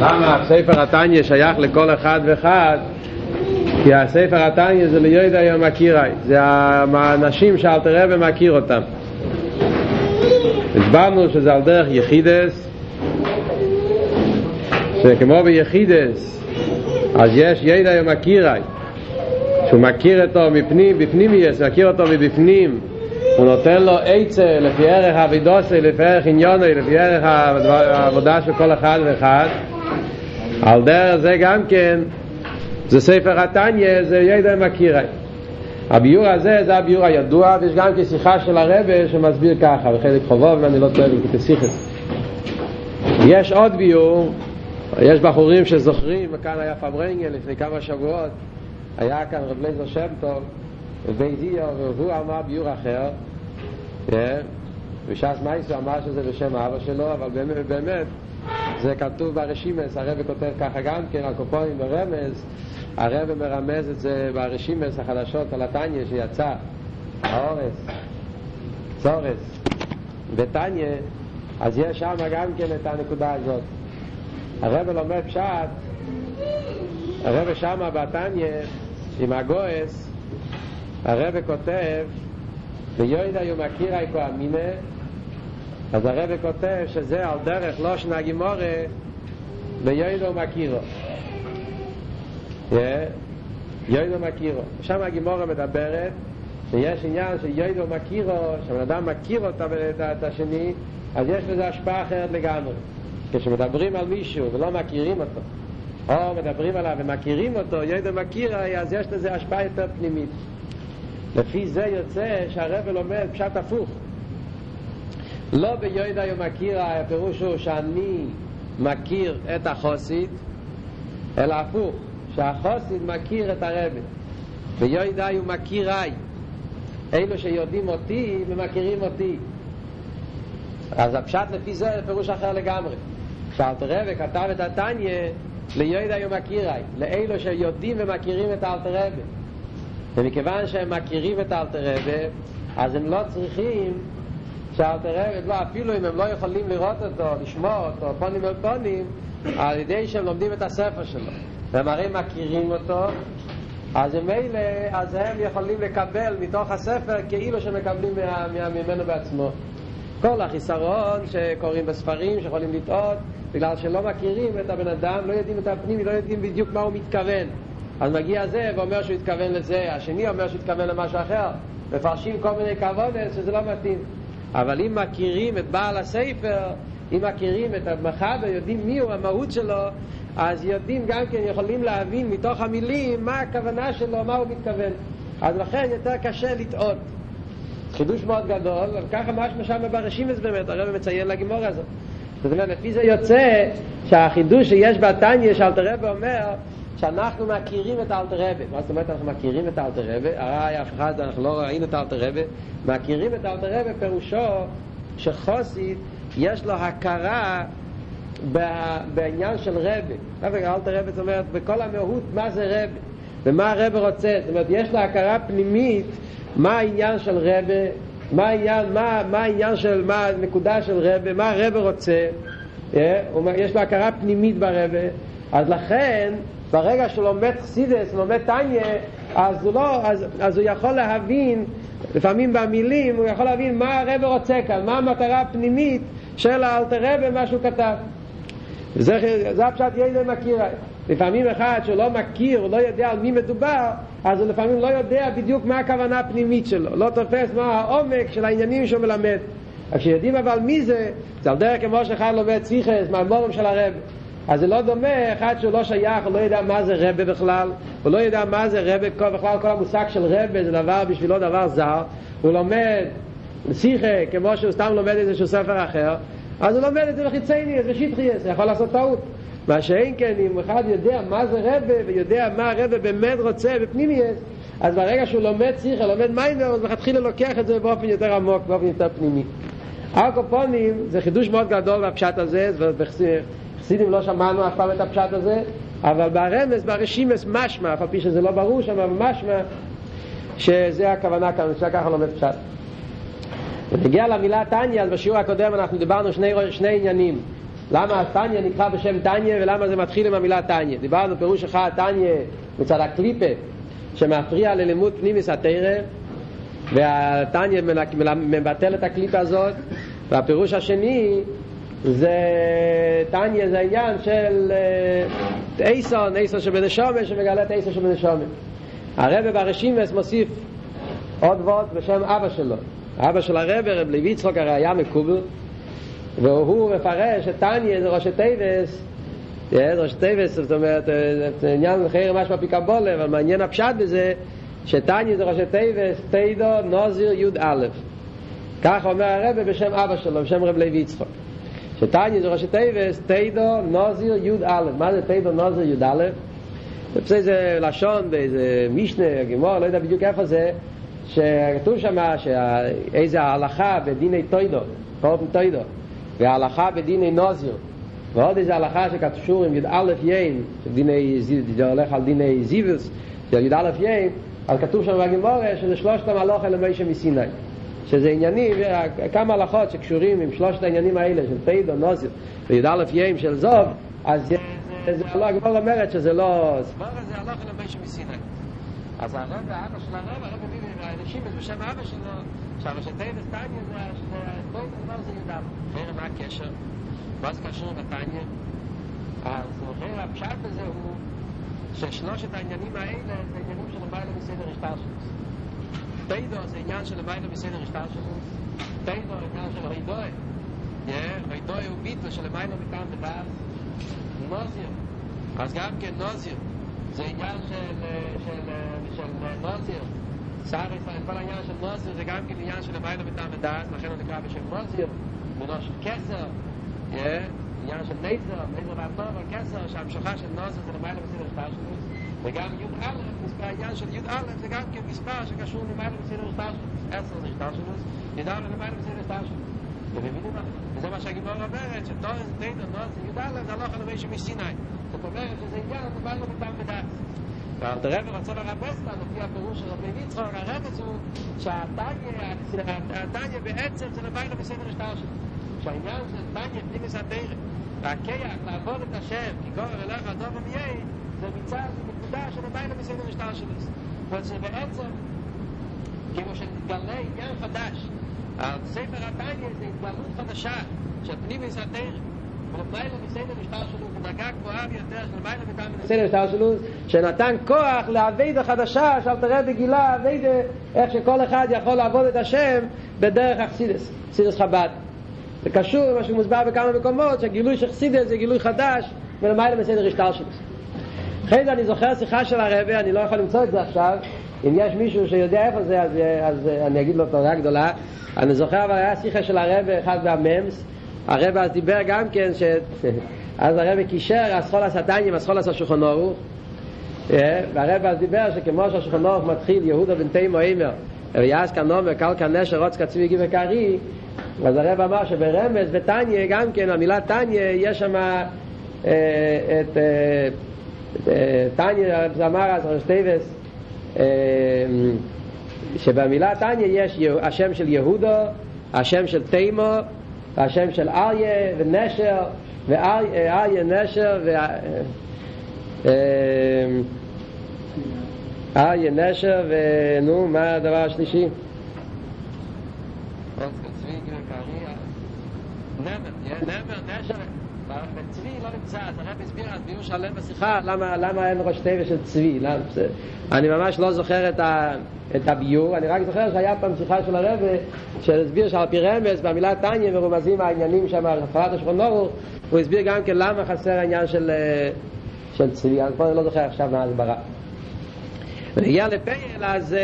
למה ספר התניא שייך לכל אחד ואחד? כי הספר התניא זה ליודע יום הקיראי, זה האנשים שאלתר רבי מכיר אותם. הסברנו שזה על דרך יחידס, שכמו ביחידס, אז יש ידע יום הקיראי, שהוא מכיר אותו מפנים, בפנים יש, מכיר אותו מבפנים, הוא נותן לו עצה לפי ערך אבידוסי, לפי ערך עניוני, לפי ערך העבודה של כל אחד ואחד. על דרך זה גם כן, זה ספר התניא, זה ידע מקירי. הביור הזה זה הביור הידוע, ויש גם כשיחה של הרבה שמסביר ככה, וחלק חובוב, אם אני לא טועה, כסיכס. יש עוד ביור, יש בחורים שזוכרים, וכאן היה פברנגל לפני כמה שבועות, היה כאן רב לייזר שם טוב, איו, והוא אמר ביור אחר, וש"ס מייסו אמר שזה בשם האבא שלו, אבל באמת, זה כתוב ברשימס, הרב כותב ככה גם כן, הקופונים ברמז, הרב מרמז את זה ברשימס החדשות על התניא שיצא, האורס, צורס, בתניא, אז יש שם גם כן את הנקודה הזאת. הרב לומד פשט, הרב שמה בתניא עם הגויס, הרב כותב, ויועדה יומכיר אייקו אמינה, אז הרב כותב שזה על דרך לא שנה גימורה, ויועדה ומכירו. יועדה ומכירו. שם הגימורה מדברת, שיש עניין של יועדה ומכירו, שהבן אדם מכיר אותה את השני, אז יש לזה השפעה אחרת לגמרי. כשמדברים על מישהו ולא מכירים אותו, או מדברים עליו ומכירים אותו, ידע מכיר, אז יש לזה השפעה יותר פנימית. לפי זה יוצא שהרב לומד פשט הפוך. לא ביודע ומכיר, הפירוש הוא שאני מכיר את החוסית, אלא הפוך, שהחוסית מכיר את הרב. ביודע ומכיריי. אלו שיודעים אותי ומכירים אותי. אז הפשט לפי זה פירוש אחר לגמרי. כשאלתר רבי כתב את התניא ליודע ומכיריי, לאלו שיודעים ומכירים את האלתר רבי. ומכיוון שהם מכירים את האלתר רבי, אז הם לא צריכים שהאלתר רבי, לא, אפילו אם הם לא יכולים לראות אותו, לשמוע אותו, פונים אל פונים, על ידי שהם לומדים את הספר שלו. והם הרי מכירים אותו, אז ממילא, אז הם יכולים לקבל מתוך הספר כאילו שמקבלים ממנו בעצמו. כל החיסרון שקוראים בספרים, שיכולים לטעות, בגלל שלא מכירים את הבן אדם, לא יודעים את הפנים, לא יודעים בדיוק מה הוא מתכוון. אז מגיע זה ואומר שהוא התכוון לזה, השני אומר שהוא התכוון למשהו אחר. מפרשים כל מיני כוונס שזה לא מתאים. אבל אם מכירים את בעל הספר, אם מכירים את המחבר, יודעים מי הוא המהות שלו, אז יודעים גם כן, יכולים להבין מתוך המילים מה הכוונה שלו, מה הוא מתכוון. אז לכן יותר קשה לטעות. חידוש מאוד גדול, וככה משהו שם ברשימס באמת, הרב מציין לגימור הזאת. זאת אומרת, לפי זה יוצא שהחידוש שיש בתניא, שאלתר רבי אומר, שאנחנו מכירים את האלתר רבי. מה זאת אומרת אנחנו מכירים את האלתר רבי? הרי אף אחד, אנחנו לא ראינו את האלתר רבי. מכירים את האלתר רבי פירושו שחוסית יש לו הכרה בעניין של רבי. האלתר רבי זאת אומרת, בכל המהות מה זה רבי, ומה הרבי רוצה. זאת אומרת, יש לו הכרה פנימית מה העניין של רבי, מה העניין, מה, מה העניין של, מה הנקודה של רבי, מה הרבי רוצה. יש לו הכרה פנימית ברבי, אז לכן ברגע שהוא לומד חסידס, לומד טניה, אז הוא, לא, אז, אז הוא יכול להבין, לפעמים במילים, הוא יכול להבין מה הרב רוצה כאן, מה המטרה הפנימית של האלתר רבי, מה שהוא כתב. זה, זה הפשט ידע מכיר. לפעמים אחד שלא מכיר, הוא לא יודע על מי מדובר, אז הוא לפעמים לא יודע בדיוק מה הכוונה הפנימית שלו, לא תופס מה העומק של העניינים שהוא מלמד. כשיודעים אבל מי זה, זה על דרך כמו שאחד לומד ציחס, מהמורים של הרב. אז זה לא דומה, אחד שהוא לא שייך, הוא לא יודע מה זה רבה בכלל, הוא לא יודע מה זה רבה, בכלל כל המושג של רבה זה דבר בשבילו דבר זר, הוא לומד שיחה כמו שהוא סתם לומד איזשהו ספר אחר, אז הוא לומד את זה בחיצייני, זה שטחייס, יכול לעשות טעות. מה שאין כן, אם אחד יודע מה זה רבה ויודע מה הרבה באמת רוצה בפנימייס, אז ברגע שהוא לומד שיחה, לומד מיימר, אז מלכתחילה לוקח את זה באופן יותר עמוק, באופן יותר פנימי. הקופונים זה חידוש מאוד גדול בפשט הזה, חסידים לא שמענו אף פעם את הפשט הזה, אבל ברמז, ברשימס משמע, אף על פי שזה לא ברור שם, אבל משמע שזה הכוונה כאן, אפשר ככה לומד פשט. ונגיע למילה טניה, אז בשיעור הקודם אנחנו דיברנו שני, שני עניינים. למה הטניה נקרא בשם טניה ולמה זה מתחיל עם המילה טניה. דיברנו פירוש אחד, טניה מצד הקליפה, שמפריע ללימוד פנימיס התרא, והתניא מבטל את הקליפה הזאת, והפירוש השני זה תניא זה העניין של איתן, איתן שבנשמה שמגלה את איתן שבנשמה. הרבי ברשימות מוסיף עוד ועוד בשם אבא שלו. אבא של הרב, רב לוי יצחק הרי היה מקובל, והוא מפרש את תניא זה ראשי תיבות, ראשי תיבות, זאת אומרת, עניין אחר משהו בפי קבלה, אבל מעניין הפשט בזה, שתניא זה ראשי תיבות, תודה נזיר י"א. כך אומר הרב בשם אבא שלו, בשם רב לוי יצחק. שתניא זה ראשי תיבות, תודה נזיר י"א. מה זה תודה נזיר י"א? זה איזה לשון באיזה משנה, גמרא, לא יודע בדיוק איפה זה, שכתוב שם שאיזה ההלכה בדיני תודה, קרבן תודה, וההלכה בדיני נזיר, ועוד איזה הלכה שקשור עם י"א יום, זה הולך על דיני זיבוס, של י"א יים, אז כתוב שם בגימורה שזה שלושת המלוך אלה מיישה מסיני. שזה עניינים, כמה הלכות שקשורים עם שלושת העניינים האלה של טיידו, נוזיר וי"א יים של זוב, אז זה, לא, הגמור אומרת שזה לא... זה הלוך אלה מיישה מסיני. אז הרב האבא של הרב, הרב מביא האנשים בשם אבא שלו, עכשיו שטייבס טניה זה טייבס דבר זה ידעם. אחרי מה הקשר? מה זה קשור בטניה? אז אחרי הפשט בזה הוא ששלושת העניינים האלה זה עניינים של למעלה מסדר השטר שלו. טיידו זה עניין של למעלה מסדר השטר שלו. טיידו זה עניין של רידוי. רידוי הוא ביטו של למעלה מטעם בדעת. נוזיר. אז גם כן נוזיר. זה עניין של, של, של, נוזיר. סער ישראל, כל העניין של נוזיר זה גם כן עניין של המילה מטעם הדעת, לכן הוא נקרא בשם נוזיר, מינו של כסר, עניין של נייזר, נייזר והטוב, אבל כסר, שהמשכה של נוזיר זה למילה בסדר שטרשלוס, וגם יוד א', מספר העניין של יוד א', זה גם כן מספר שקשור למעלה מסירים סטאשונוס, עשר זה סטאשונוס, יוד א' למעלה מסירים סטאשונוס. אתם מבינים מה? וזה מה שהגיבור אומרת, שתורס דיידו, נורס יוד א', זה לא חלומי שמסיני. זאת אומרת שזה עניין, אתה בא לו מטעם בדעס. אַלט רב רצה לרב אסטן אויף יא פירוש רב ניצח אַ רב צו שאַטאַגע אַ טאַגע בעצם צו לבאַיל בסדר שטאַש שיינגען צו טאַגע ניגע זאַטייג אַ קייע קלאבור דאַשעב קיגער לאג דאָב מיי זע ביצער שטאַש, אבער מיין מיסן אין שטאַש איז. וואס זיי באנצע גיבו שן גלעי גן פדש אז ספר התניה זה התגלות חדשה שפני מסתר מיילה מסיידר משטר שלו, הוא דגע כבר אבי יותר של מיילה מטעם מסיידר משטר שלו, שנתן כוח לעבד החדשה, שאל תראה בגילה, עבד איך שכל אחד יכול לעבוד את השם בדרך אכסידס, אכסידס חבד. זה קשור למה שמוסבר בכמה מקומות, שהגילוי של אכסידס זה גילוי חדש, ולמיילה מסיידר משטר שלו. אחרי זה אני זוכר שיחה של הרבי אני לא יכול למצוא את זה עכשיו. אם יש מישהו שיודע איפה זה אז, אז אני אגיד לו תודה גדולה. אני זוכר אבל היה שיחה של הרבי אחד מהממס. הרב אז דיבר גם כן ש... אז הרב קישר הסחול הסתניים, הסחול השולחן ערוך. והרב אז דיבר שכמו שהשולחן ערוך מתחיל יהודה בן תימו אימר ויעש כאן נומר קל כאן נשר רוץ קצבי גיבר קרי אז הרב אמר שברמז וטניה גם כן המילה טניה יש שם את טניה זה אמר אז ראש טייבס שבמילה טניה יש השם של יהודו השם של תימו השם של אריה ונשר ואריה נשר ו... אריה נשר ונו מה הדבר השלישי? נמר, נשר צבי לא נמצא, אז הרב הסביר אז ביור שלם בשיחה. למה אין ראש טבע של צבי? אני ממש לא זוכר את ה... את הביור, אני רק זוכר שהיה פעם שיחה של הרב שהסביר שעל פי רמז במילה טניה מרומזים העניינים שם על הפרעת השכון נורו הוא הסביר גם כן למה חסר העניין של, של צבי, אני לא זוכר עכשיו מה ההסברה. ונגיע לפייל אז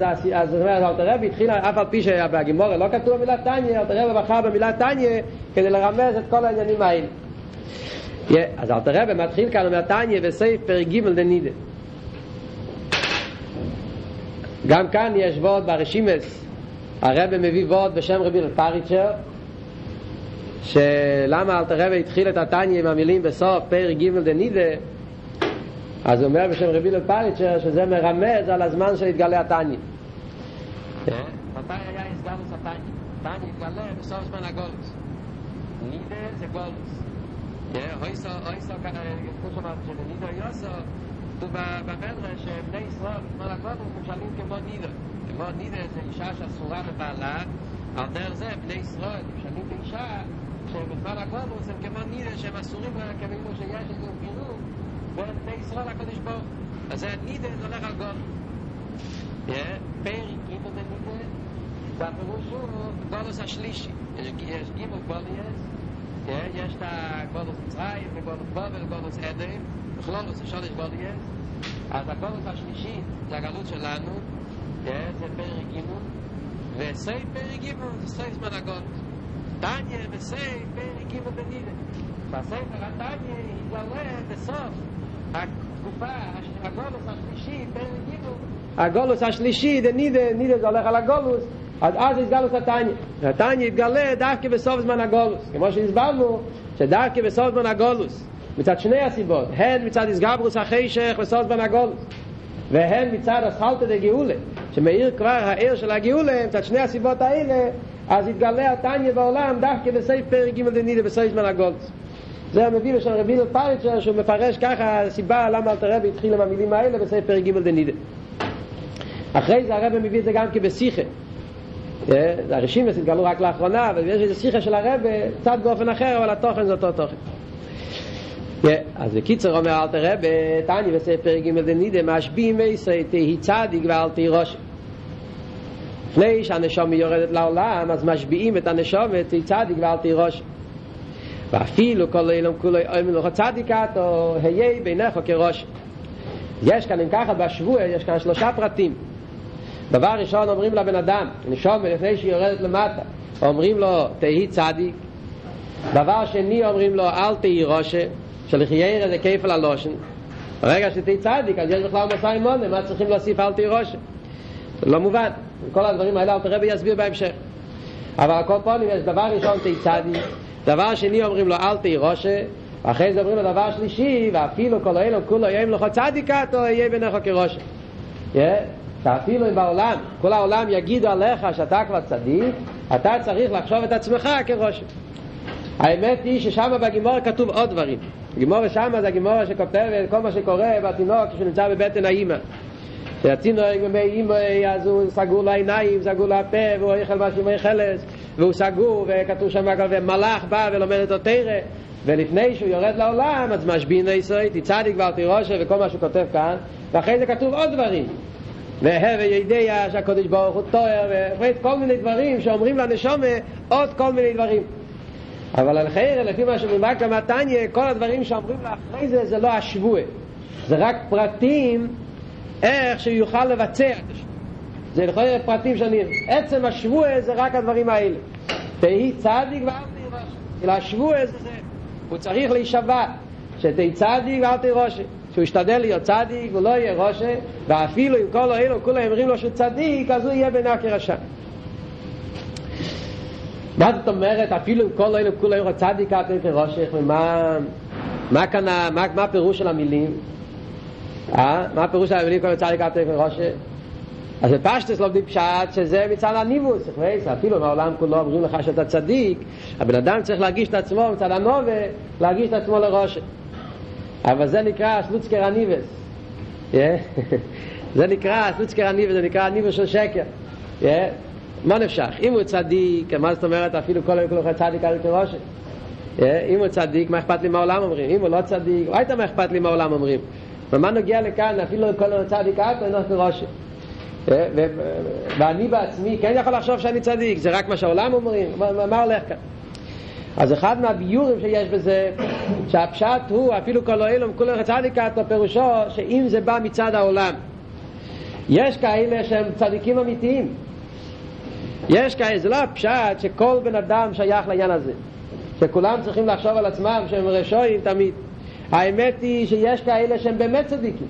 אז זאת אומרת אלתר רב התחיל אף על פי שבגימורה לא כתוב במילה טניה אלתר רב בחר במילה טניה כדי לרמז את כל העניינים האלה אז אלתר רב מתחיל כאן במילה טניה בספר ג' דנידה גם כאן יש ווד ברשימס הרב מביא ווד בשם רבי פריצ'ר שלמה אלתר רבי התחיל את התניא עם המילים בסוף פר ג' דנידה אז הוא אומר בשם רבי פריצ'ר שזה מרמז על הזמן של התגלה התניא מתי היה הסגלוס התניא? התניא יתגלה בסוף זמן הגולוס. נידה זה גולוס. אויסו, אויסו, כמו שאמרתי, שבנידו יוסו, du ba ba bedre she bnei israel mal a kvod un shalim ke mod nider ke mod nider ze isha sha sura be bala al der ze bnei israel shalim ke isha she be mal a kvod un ke mod nider she masurim ba ke mo she yash ze piru ve bnei israel a kodesh bo az ze nider ze lag al gol ye per kim de nider da perushu golos a shlishi es gim golies כן? יש את הגבולוס מצרים, הגבולוס בובר, הגבולוס אדם, בכלולוס, השולש גבוליאס. אז הגבולוס השלישי זה הגלות שלנו, כן? זה פרק ג' וסי פרק ג' זה סי זמן הגות. תניה וסי פרק ג' בנידה. בספר התניה יתגלה בסוף התקופה, הגבולוס השלישי, פרק ג' הגולוס השלישי, נידה, נידה זה הולך על הגולוס, אז אז יתגלוס התניה התניה יתגלה דווקא בסוף זמן הגולוס. כמו שהסברנו שדווקא בסוף זמן הגולוס מצד שני הסיבות, הן מצד הסגברוס החשך וסוס בן הגולוס והן מצד הסחלת דגאולה שמאיר כבר העיר של הגאולה מצד שני הסיבות האלה אז יתגלה התניה בעולם דווקא בסעיף פרק ג' דנידה בסעיף בן הגולוס. זה המביא של רבי נל פריצ'ר שהוא מפרש ככה הסיבה למה אלתר רבי התחיל עם המילים האלה בסעיף פרק ג' דנידה אחרי זה הרבי מביא את זה גם כבשיחה הראשים התגלו רק לאחרונה ויש איזה שיחה של הרבי קצת באופן אחר אבל התוכן זה אותו תוכן. אז בקיצר אומר אל תראה בתני בספר ג' דנידה משביעים מייסי תהי צדיק ואל תהי ראש לפני שהנשום יורדת לעולם אז משביעים את הנשום תהי צדיק ואל תהי ראש. ואפילו כל אילום כולו אומרים לך צדיק או היה בינך כראש יש כאן אם ככה בשבוע יש כאן שלושה פרטים דבר ראשון אומרים לבן אדם נשום לפני שהיא יורדת למטה. אומרים לו תהי צדיק. דבר שני אומרים לו אל תהי ראש של חייר זה כיף על הלושן. ברגע שתהי צדיק אז יש בכלל מסע מונה מה צריכים להוסיף אל תהי ראש זה לא מובן. כל הדברים האלה אל תראה ויסביר בהמשך. אבל הכל פעמים יש דבר ראשון תהי צדיק דבר שני אומרים לו אל תהי ראש אחרי זה אומרים לו דבר שלישי ואפילו כל אילו כולו יהיה לך צדיקה או יהיה בינך כראש שאפילו אם בעולם כל העולם יגידו עליך שאתה כבר צדיק אתה צריך לחשוב את עצמך כראש. האמת היא ששם בגימור כתוב עוד דברים. גימור שם זה גימור שכותב כל מה שקורה בתינוק כשנמצא בבטן האימא. שהתינוק במי אימא אז הוא סגור לעיניים, סגור לפה והוא אוכל בשימי חלס והוא סגור וכתוב שם ומלאך בא ולומד את התרא ולפני שהוא יורד לעולם אז משבין ישראל תצדיק ואל תירושה וכל מה שהוא כותב כאן. ואחרי זה כתוב עוד דברים והווה ידיע שהקודש ברוך הוא טועה וכל מיני דברים שאומרים לנשומה עוד כל מיני דברים אבל על חייר, לפי מה שמובק המתניה, כל הדברים שאומרים לאחרי זה, זה לא השבוע. זה רק פרטים איך שהוא יוכל לבצע. זה לכל פרטים שאני... עצם השבוע זה רק הדברים האלה. תהי צדיק ואל תהי ראש. אלא השבוע זה זה. הוא צריך להישבע. שתהי צדיק ואל תהי ראש. שהוא ישתדל להיות צדיק ולא יהיה ראש. ואפילו אם כל האלו כולם אומרים לו שהוא צדיק, אז הוא יהיה בנקר השם. מה זאת אומרת, אפילו עם כל אלו כולו יורד צדיק אתם כראשך, ומה מה כאן, מה, מה הפירוש של המילים? אה? מה הפירוש של המילים כל צדיק אתם כראשך? אז בפשטס לומדים פשט שזה מצד הניבוס, אפילו מהעולם כולו אומרים לך שאתה צדיק, הבן אדם צריך להרגיש את עצמו מצד הנובה, להרגיש את עצמו לראשך. אבל זה נקרא שלוצקר הניבס. זה נקרא שלוצקר הניבס, זה נקרא הניבס של שקר. מה נפשך? אם הוא צדיק, מה זאת אומרת אפילו כל היום כולך צדיק על כראשי? אם הוא צדיק, מה אכפת לי מה העולם אומרים? אם הוא לא צדיק, ראית מה אכפת לי מה העולם אומרים? ומה נוגע לכאן, אפילו כל היום צדיק על כראשי? ואני בעצמי כן יכול לחשוב שאני צדיק, זה רק מה שהעולם אומרים? מה הולך כאן? אז אחד מהביורים שיש בזה, שהפשט הוא, אפילו כל אילום, כולו צדיקתו, פירושו שאם זה בא מצד העולם, יש כאלה שהם צדיקים אמיתיים, יש כאלה, זה לא הפשט שכל בן אדם שייך לעניין הזה שכולם צריכים לחשוב על עצמם שהם רשויים תמיד. האמת היא שיש כאלה שהם באמת צדיקים.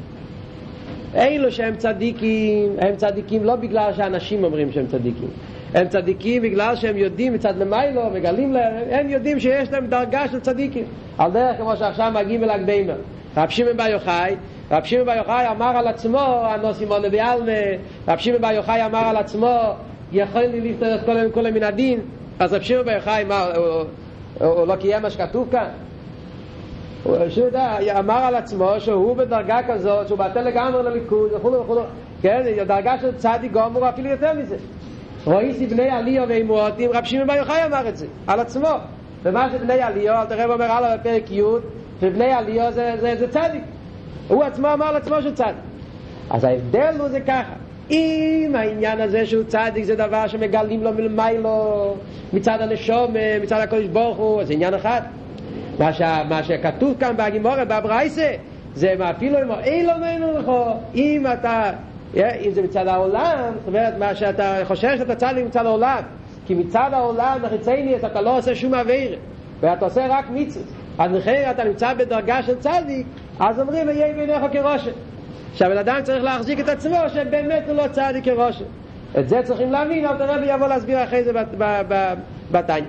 אלו שהם צדיקים הם צדיקים לא בגלל שאנשים אומרים שהם צדיקים הם צדיקים בגלל שהם יודעים מצד למיילו מגלים להם הם יודעים שיש להם דרגה של צדיקים על דרך כמו שעכשיו מגיעים אל הגבימה רב שמעון בר יוחאי רב שמעון בר יוחאי אמר על עצמו הנוסים עונה בעלמה רב שמעון בר יוחאי אמר על עצמו יכול לי לפתור את כל, כל מן הדין, אז רב שמעון בר יוחאי, מה, הוא, הוא, הוא לא קיים מה שכתוב כאן? הוא יודע, אמר על עצמו שהוא בדרגה כזאת, שהוא בטל לגמרי לליכוד וכו' וכו', כן, דרגה של צדיק גומר אפילו יותר מזה. רואיסי בני עליו ואימותים, רב שמעון בר יוחאי אמר את זה, על עצמו. ומה זה בני עליו, אל תראה אומר הלאה בפרק י', ובני עליו זה, זה, זה צדיק. הוא עצמו אמר לעצמו שהוא צדיק. אז ההבדל הוא זה ככה. אם העניין הזה שהוא צדיק זה דבר שמגלים לו מלמיילו מצד הנשום, מצד הקודש ברוך הוא, זה עניין אחד. מה, ש... מה שכתוב כאן בהגימורת, בברייסה, זה אפילו אם אין לו ממנו לכו, אם אתה, אם זה מצד העולם, זאת אומרת, מה שאתה חושב שאתה צדיק מצד העולם, כי מצד העולם, מחיצייני, אתה לא עושה שום עבירה, ואתה עושה רק מצוות. אז לכן אתה נמצא בדרגה של צדיק, אז אומרים, ויהיה בעיניך כרושם. שהבן אדם צריך להחזיק את עצמו שבאמת הוא לא צדיק כרושם. את זה צריכים להבין, אל תראה ויבוא להסביר אחרי זה בתניא.